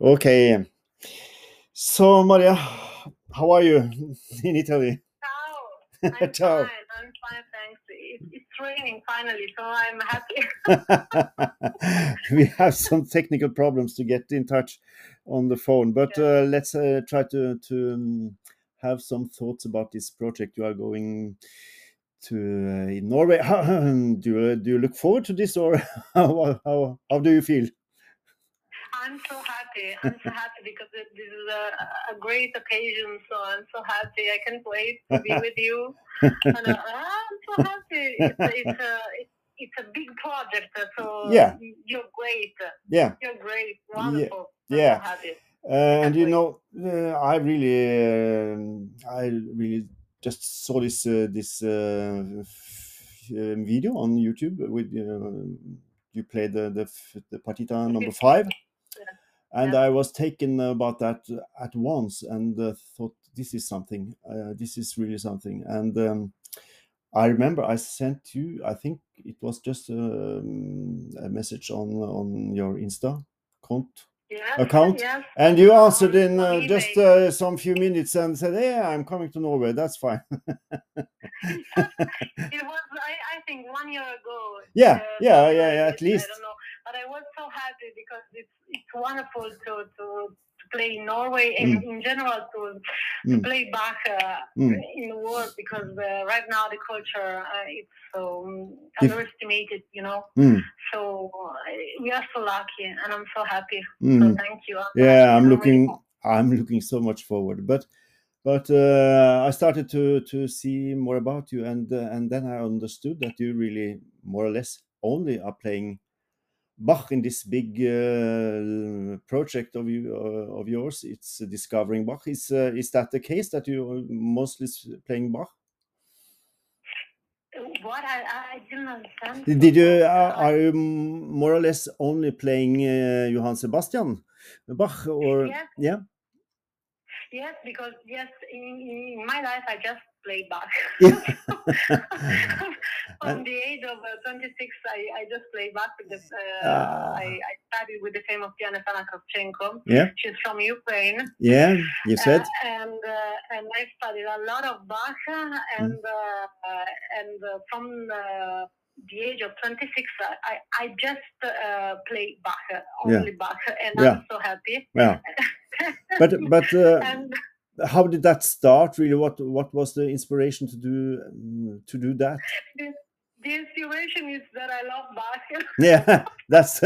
Okay. So, Maria, how are you in Italy? Ciao. I'm Ciao. fine. I'm fine, thanks. It's raining finally, so I'm happy. we have some technical problems to get in touch on the phone, but uh, let's uh, try to to um, have some thoughts about this project you are going to uh, in Norway. Do you, do you look forward to this, or how how, how do you feel? I'm so happy. I'm so happy because it, this is a, a great occasion. So I'm so happy. I can't wait to be with you. And, uh, I'm so happy. It's, it's a it's, it's a big project. uh, So Yeah. you're great. Yeah. You're great. Wonderful. I'm yeah. so happy. Uh, and you wait. know, uh, I really, um I really just saw this uh, this uh, um, video on YouTube with uh, you played the the, the partita number five, and Yeah. I was taken about that at once and uh, thought this is something. Uh, this is really something. And um, I remember I sent you. I think it was just um, a message on on your Insta account Yes. account Yes. and you answered in uh, just uh, some few minutes and said, "Yeah, I'm coming to Norway. That's fine." It was, I, I think, one year ago. Yeah, uh, yeah, yeah, yeah, at least. I don't know, but I was so happy because it's it's wonderful to to, to play in Norway and in general to, to Mm. play Bach uh, Mm. in the world because uh, right now the culture uh, it's so um, underestimated, you know. Mm, So uh, we are so lucky, and I'm so happy. So mm. thank you. I'm Yeah. I'm looking. I'm looking so much forward. But but uh, I started to to see more about you, and uh, and then I understood that you really more or less only are playing Bach in this big uh, project of you uh, of yours. It's discovering Bach. Is uh, is that the case that you are mostly playing Bach? What I, I didn't understand. Did you Uh, are, you more or less only playing uh, Johann Sebastian Bach or Yes. yeah Yes, because yes, in, in my life I just played Bach. Yeah. From the age of uh, 26, I, I just play Bach because uh, Ah. I, I studied with the famous pianist Anna Kravchenko. Yeah. She's from Ukraine. yeah you said Uh, and uh, and I studied a lot of Bach, uh, and Mm. uh, uh, and uh, from uh, the age of 26, I I, just uh, play Bach, uh, Yeah. only Bach, and Yeah. I'm so happy. yeah but but uh, and how did that start really what what was the inspiration to do to do that the inspiration is that I love Bach. yeah that's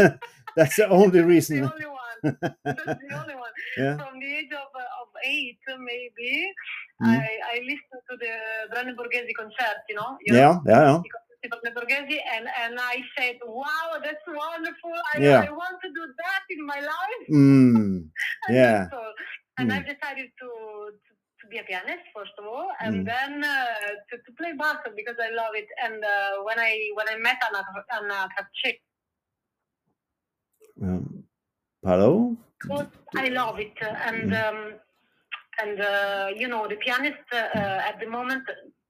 that's the only reason. the only one. That's the only one. yeah From the age of, uh, of eight, maybe, Mm. I, I listened to the Brandeburghese concert, you know? You yeah yeah yeah know, and, and I said, wow, that's wonderful. I, Yeah. I want to do that in my life. mm, Yeah. all. And Mm. I decided to be a pianist, first of all, and Mm. then uh, to, to play Bach because I love it. And uh, when I when I met Anna, Anna Kravchik, um, hello I love it, and Mm. um, and uh, you know the pianist uh, uh, at the moment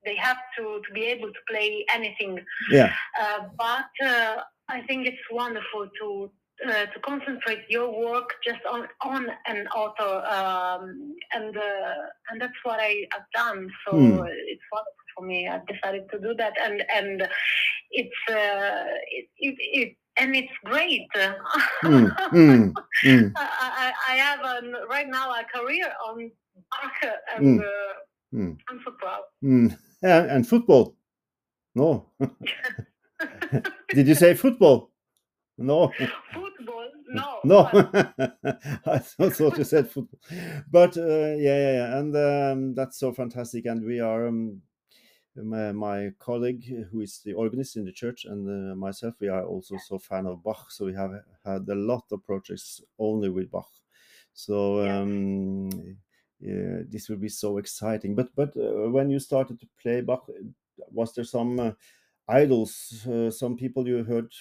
they have to to be able to play anything, yeah uh, but uh, I think it's wonderful to. Uh, to concentrate your work just on on an author, um, and uh, and that's what I have done. So Hmm. it's wonderful for me. I've decided to do that, and and it's uh, it, it, it and it's great. mm, mm, mm, I, I, have um, right now a career on Bach, and uh. I'm so proud. Yeah, and football no did you say football no Football, no. I thought you said football, but uh, yeah, yeah, yeah, and um, that's so fantastic. And we are um, my, my colleague who is the organist in the church and uh, myself. We are also so fan of Bach, so we have had a lot of projects only with Bach. So um, yeah, this will be so exciting. But but uh, when you started to play Bach, was there some uh, idols, uh, some people you heard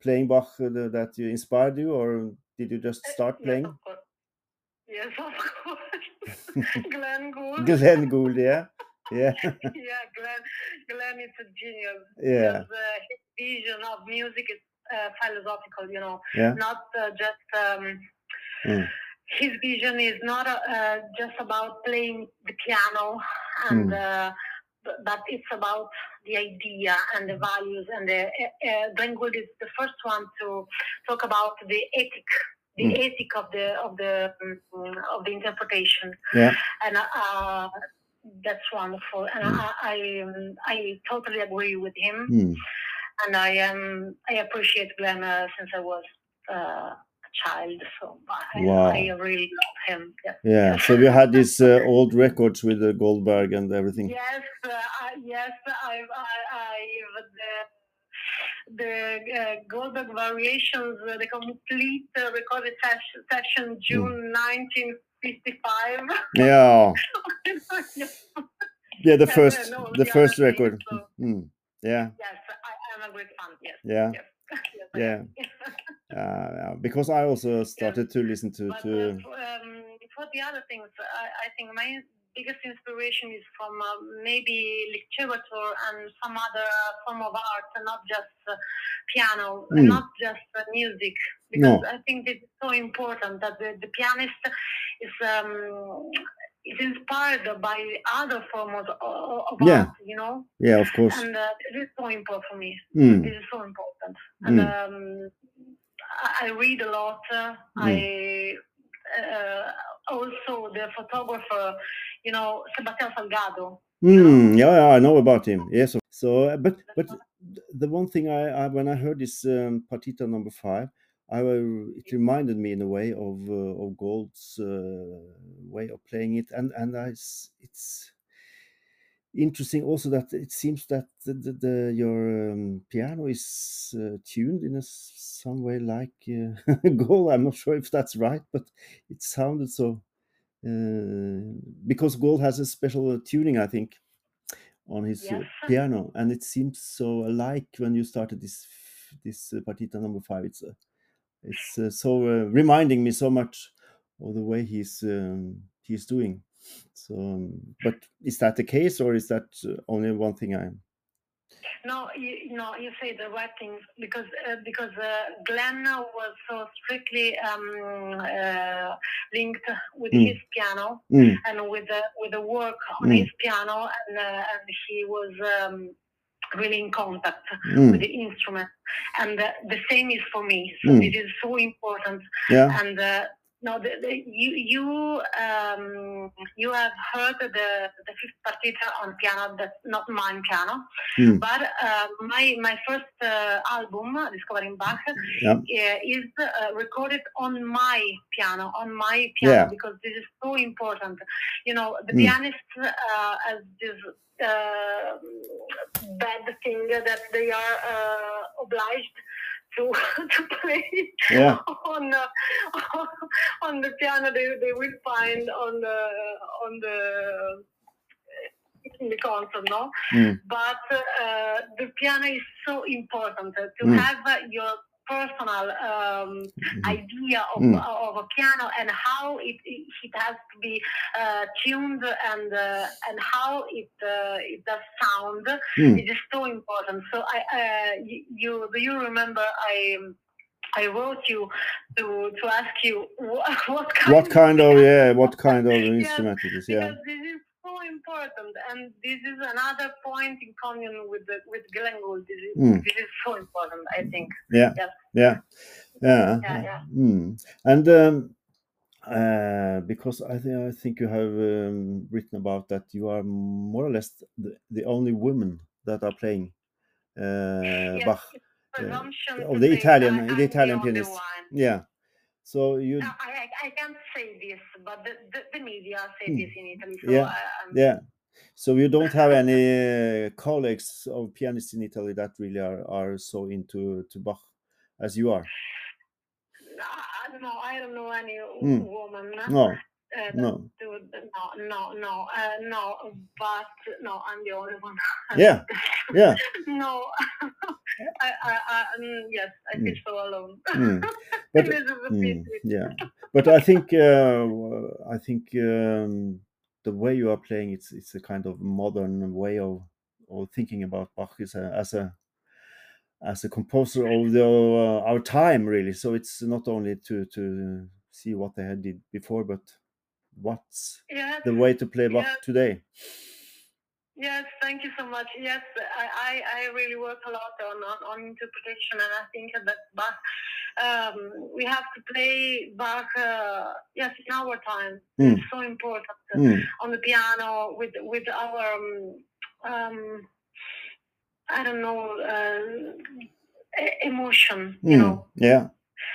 playing Bach uh, that you inspired you, or did you just start yes, playing? Yes, of course. Glenn Gould. Glenn Gould, yeah, yeah, yeah, Glenn. Glenn is a genius. yeah, Because, uh, his vision of music is uh, philosophical, you know, Yeah. not uh, just. Um, Mm. his vision is not uh, just about playing the piano, and Mm. But it's about the idea and the values. And the, uh, uh, Glenn is the first one to talk about the ethic, the Mm. ethic of the of the um, of the interpretation Yeah. and uh, that's wonderful. And Mm. I I, um, I totally agree with him, Mm. and I um I appreciate Glenn uh, since I was uh, child. So I, Wow. I really love him. Yeah. Yeah. So you had these uh, old records with the Goldberg and everything. Yes, uh, I, yes, I've, I, I've the the uh, Goldberg variations, uh, the complete uh, recorded session, session June 1955. Yeah. Yeah. The Yeah, first, no, the the first thing, record. so- Mm. Yeah. Yes, I am a great fan. Yes. Yeah. Yes. yes Yeah. Uh, yeah, because I also started to listen to But to. uh, for, um, for the other things, I, I think my biggest inspiration is from uh, maybe literature and some other form of art, and not just uh, piano, and Mm. not just uh, music. Because No. I think it's so important that the, the pianist is um, is inspired by other forms of, of Yeah. art, you know. Yeah, of course. And uh, this is so important for me. Mm. This is so important. And Mm. um, I, read a lot. Mm. I uh, also the photographer, you know, Sebastian Salgado. Mm, yeah, yeah, I know about him. Yes. So, but but the one thing I, I when I heard this um, partita number five, I uh, it reminded me in a way of uh, of Gould's uh, way of playing it, and and I it's interesting also that it seems that the, the, the your um, piano is uh, tuned in a, some way like uh, Gould. I'm not sure if that's right, but it sounded so uh, because Gould has a special uh, tuning, I think, on his uh, piano, and it seems so alike when you started this this uh, partita number five. It's uh, it's uh, so uh, reminding me so much of the way he's um, he's doing. So, um, but is that the case, or is that uh, only one thing I? No, you, no, you say the right things because uh, because uh, Glenn was so strictly um, uh, linked with Mm. his piano Mm, and with the with the work on Mm. his piano, and uh, and he was um, really in contact mm, with the instrument. And uh, the same is for me. So Mm. it is so important. yeah. And uh, no, the, the, you you um, you have heard the the fifth partita on piano. That's not mine piano, Mm. but uh, my my first uh, album, Discovering Bach, Yeah. uh, is uh, recorded on my piano, on my piano, Yeah. because this is so important. You know, the Mm. pianist uh, has this uh, bad thing that they are uh, obliged to to play Yeah. on uh, on the piano. They they will find on the on the in the concert, no. Mm. But uh, the piano is so important uh, to Mm. have uh, your personal um, Mhm. idea of, Mm. of a piano and how it, it, it has to be uh, tuned and uh, and how it uh, it does sound. Mm. It is so important. So I uh, you, you do you remember I. I wrote you to to ask you what, what kind What kind of piano- yeah? What kind of Yes, instrument it is? Yeah. because this is so important, and this is another point in common with the with Glenn Gould. This is, Mm. this is so important, I think. Yeah. Yes. Yeah. Yeah. Yeah, yeah. Mm. And um, uh, because I think I think you have um, written about that you are more or less the, the only women that are playing uh, Yes, Bach. presumption of the Italian- the Italian pianist. Yeah. So you I, I, can't say this, but the, the, the media say Mm. this in Italy. So Yeah, yeah. So you don't have any uh, colleagues of pianists in Italy that really are, are so into to Bach as you are. I don't know. I don't know any Mm. woman. No, uh, no. do- no, no, no, uh, no. But no, I'm the only one. Yeah, yeah. no, I, I, I, mm, yes, I feel Mm. so alone. Mm. But It is a Mm, yeah, but I think uh, I think um, the way you are playing it's it's a kind of modern way of of thinking about Bach is a, as a as a composer of the, uh, our time, really. So it's not only to to see what they had did before, but what's Yes. the way to play Bach Yeah. today. Yes, thank you so much. Yes, I, I, I really work a lot on, on, on interpretation, and I think that Bach, um, we have to play Bach, uh, yes, in our time. Mm. It's so important Mm, on the piano with with our, um, um, I don't know, uh, emotion. You mm, know, yeah,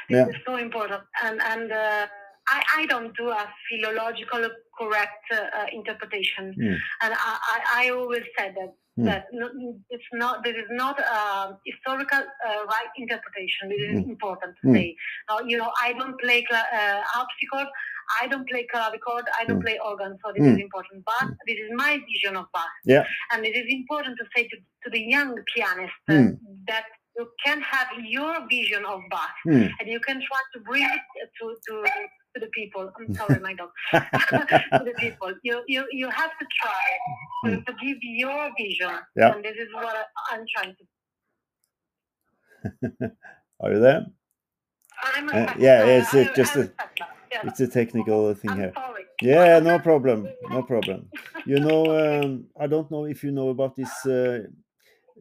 yeah. it's so important, and and uh, I I don't do a philological correct uh, interpretation, Mm. and I, I I always said that Mm. that it's not this is not a historical uh, right interpretation. This is Mm. important to Mm. say. Now, you know, I don't play cla- uh, harpsichord, I don't play clavichord, I don't Mm. play organ, so this Mm. is important. But this is my vision of Bach, Yeah. and it is important to say to, to the young pianist Mm. that you can have your vision of Bach Mm. and you can try to bring it to to to the people. I'm sorry, my dog. to the people, you you you have to try to, Mm. to give your vision, Yeah. and this is what I'm trying to. Are you there? I'm a Uh, yeah, it's, just a-. It's a technical thing I'm here. sorry. Yeah, no problem, no problem. You know, um, I don't know if you know about this uh,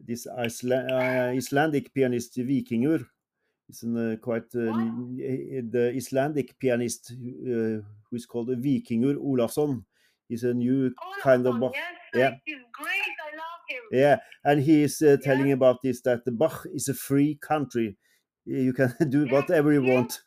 this Iceland, uh, Icelandic pianist Vikingur. He's an, uh, quite uh, the Icelandic pianist uh, who is called Vikingur Olafsson. He's a new Oh, kind of Bach. Bach. Yes, Yeah. he's great. I love him. Yeah, and he is uh, telling about this that the Bach is a free country. You can do Yes, whatever you yes, want.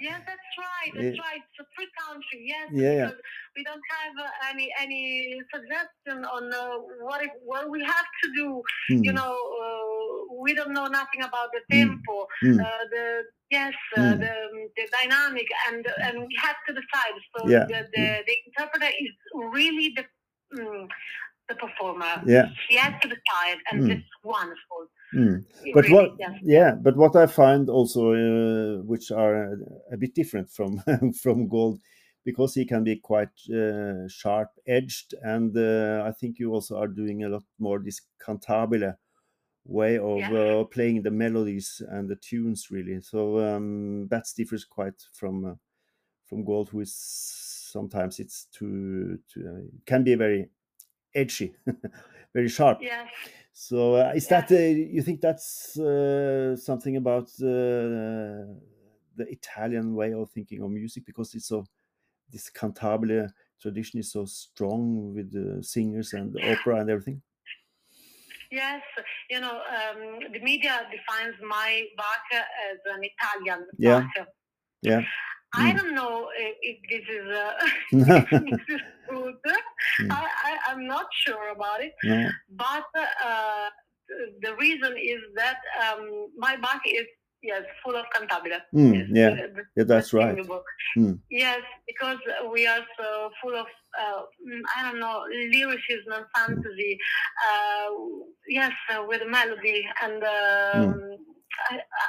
Yes, that's right. That's Yeah. right. It's a free country. Yes, Yeah, we don't have uh, any any suggestion on uh, what it, what we have to do. You Mm, know, uh, we don't know nothing about the Mm. tempo, mm, uh, the yes, uh, Mm. the the dynamic, and and we have to decide. So Yeah. the, the the interpreter is really the. Mm, the performer. Yeah. He has to decide, and Mm. it's wonderful. Mm. But really, what, yes. yeah, but what I find also, uh, which are a bit different from from Gould, because he can be quite uh, sharp edged, and uh, I think you also are doing a lot more this cantabile way of Yeah. uh, playing the melodies and the tunes, really. So um, that differs quite from uh, from Gould, who is sometimes it's too, too uh, can be very edgy, very sharp. Yes. So uh, is Yeah. that uh, you think that's uh, something about uh, the Italian way of thinking of music because it's so this cantabile tradition is so strong with the singers and the opera and everything. Yes, you know, um, the media defines my Bach as an Italian Yeah. Bach. Yeah. I Mm. don't know if, if this is uh, if this is good. Mm. I, I'm not sure about it, no. but uh, the reason is that um, my Bach is yes full of cantabile. Mm, yeah. the- the- Yeah, that's right. Mm. Yes, because we are so full of uh, mm, I don't know lyricism and fantasy. Uh, yes, uh, with melody and um, I, I,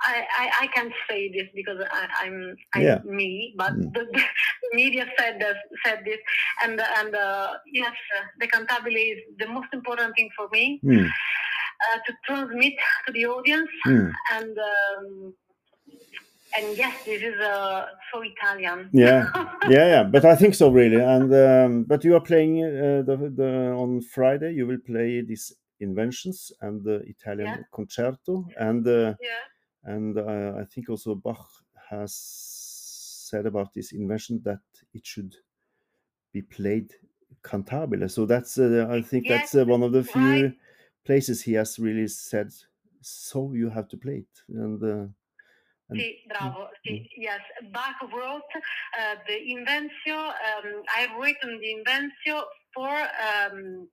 I I can't say this because I, I'm I'm Yeah. me, but Mm. the, the media said this, said this, and and uh, yes, uh, the cantabile is the most important thing for me Mm, uh, to transmit to the audience mm. and um, and yes, this is uh, so Italian. Yeah. Yeah, yeah, but I think so really. And um, but you are playing uh, the, the on Friday. You will play these inventions and the Italian Yeah. concerto, and uh, yeah. And uh, I think also Bach has said about this invention that it should be played cantabile. So that's uh, I think Yes, that's uh, one of the few right. places he has really said. So you have to play it, and uh, Sì, bravo. Sì, yes. Bach wrote uh, the Inventio. Um, I've written the Inventio for um,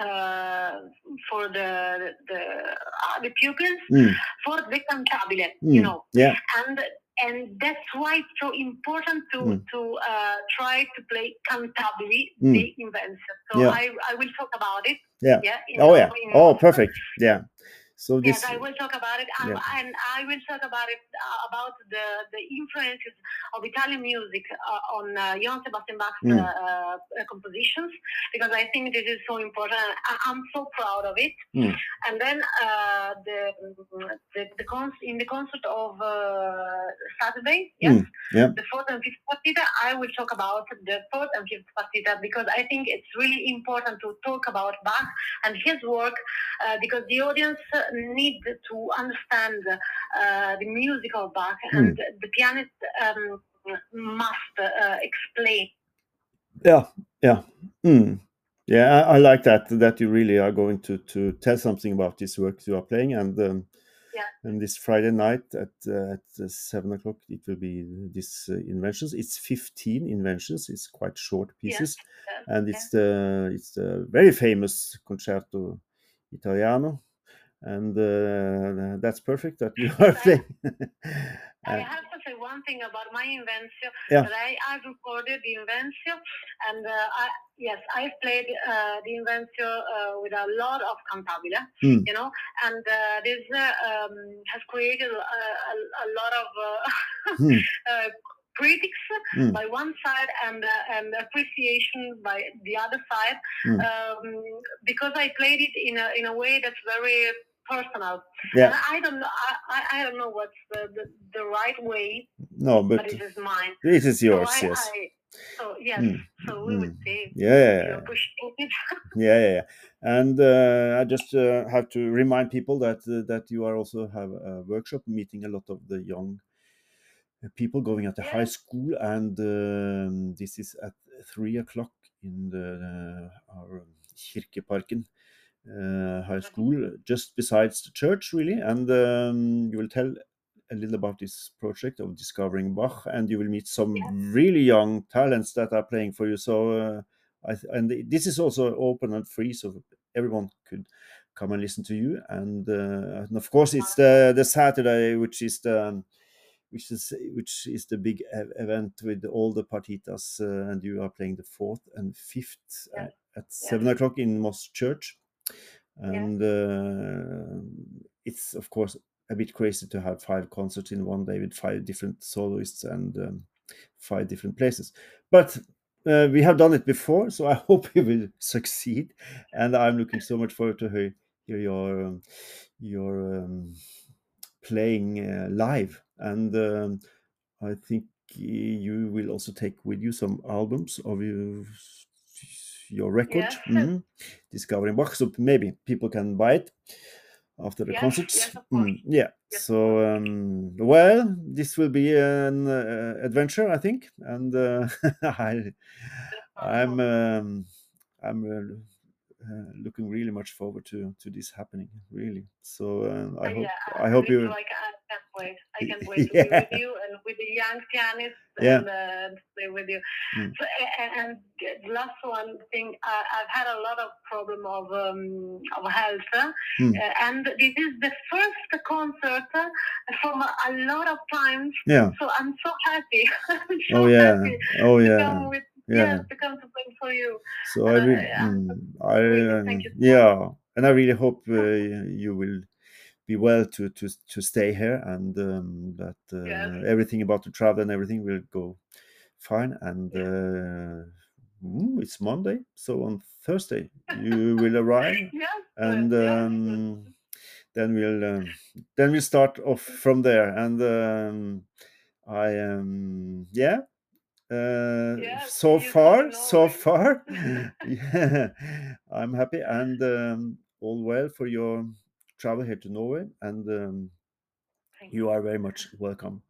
uh, for the the uh, the pupils mm, for the cantabile. You mm, know, yeah, and and that's why it's so important to Mm. to uh, try to play cantabile Mm. the invention So Yeah. I I will talk about it. Yeah. Yeah. in Oh yeah. Oh, perfect. Yeah. So this, yes, I will talk about it, um, yeah. and I will talk about it uh, about the the influences of Italian music uh, on uh, Johann Sebastian Bach's Mm. uh, uh, compositions because I think this is so important. I, I'm so proud of it. Mm. And then uh, the the, the con- in the concert of uh, Saturday, yes, Mm, yeah. the fourth and fifth partita, I will talk about the fourth and fifth partita because I think it's really important to talk about Bach and his work uh, because the audience need to understand uh, the music of Bach and the pianist um, must uh, explain. Yeah, yeah, mm. yeah. I, I like that. That you really are going to to tell something about this work you are playing, and um, Yeah. and this Friday night at uh, at uh, seven o'clock it will be this uh, inventions. It's fifteen inventions. It's quite short Yeah. pieces, Uh, and it's the it's the very famous concerto Italiano, and uh, that's perfect that you are I- playing. I Uh, have to say one thing about my invention Yeah. that I, I recorded the invention and uh, I, yes I played uh, the invention uh, with a lot of cantabile Mm. you know and uh, this uh, um, has created a, a, a lot of uh, Hmm. uh, critics Mm. by one side and uh, and appreciation by the other side Mm. um, because I played it in a in a way that's very personal Yeah. I don't know. I, I, don't know what's the, the, the right way, No, but, but it is mine. it is yours. so I, yes. I, so yes. Mm, So we would mm. Yeah. Appreciate it. yeah, yeah, yeah. And uh, I just uh, have to remind people that uh, that you are also have a workshop meeting a lot of the young people going at the high school, and um, this is at three o'clock in the uh, our Kirkeparken high school, just besides the church, really. And um, you will tell a little about this project of discovering Bach, and you will meet some really young talents that are playing for you. So, uh, I th- and this is also open and free, so everyone could come and listen to you. And, uh, and of course, it's the the Saturday, which is the um, which is which is the big event with all the partitas, uh, and you are playing the fourth and fifth Yeah. uh, at seven o'clock in Moss Church, and uh, it's of course a bit crazy to have five concerts in one day with five different soloists and um, five different places, but. Uh, we have done it before, so I hope we will succeed, and I'm looking so much forward to hear, hear your um, your um, playing uh, live and um, i think you will also take with you some albums of your your record Yes. mhm, discovering bach so maybe people can buy it after the Yes, concerts yes. Mm, yeah Yes, so um, well this will be an uh, adventure i think and uh, I, i'm um, i'm uh, uh, looking really much forward to to this happening really so uh, i Uh, hope yeah, i hope me you too. I, I can't wait. I to Yeah. be with you and with the young pianist Yeah. and uh, play with you. Mm. So, a- a- and last one thing, I, I've had a lot of problem of um, of health, uh, Mm. and this is the first concert uh, from a, lot of times. yeah So I'm so happy. I'm so oh yeah happy oh yeah with yeah yes, to come to play for you. so i Uh, really yeah. mm, i Really, uh, thank you so yeah and i really hope uh, you will be well to to to stay here and um, that uh, Yes. everything about the travel and everything will go fine. And uh, mm, it's monday so on thursday you will arrive. Yes, and um, then we'll um, then we'll start off from there. And um, i um yeah uh, Yeah, so far so far yeah i'm happy. And um, all well for your travel here to norway and um, you. are very much welcome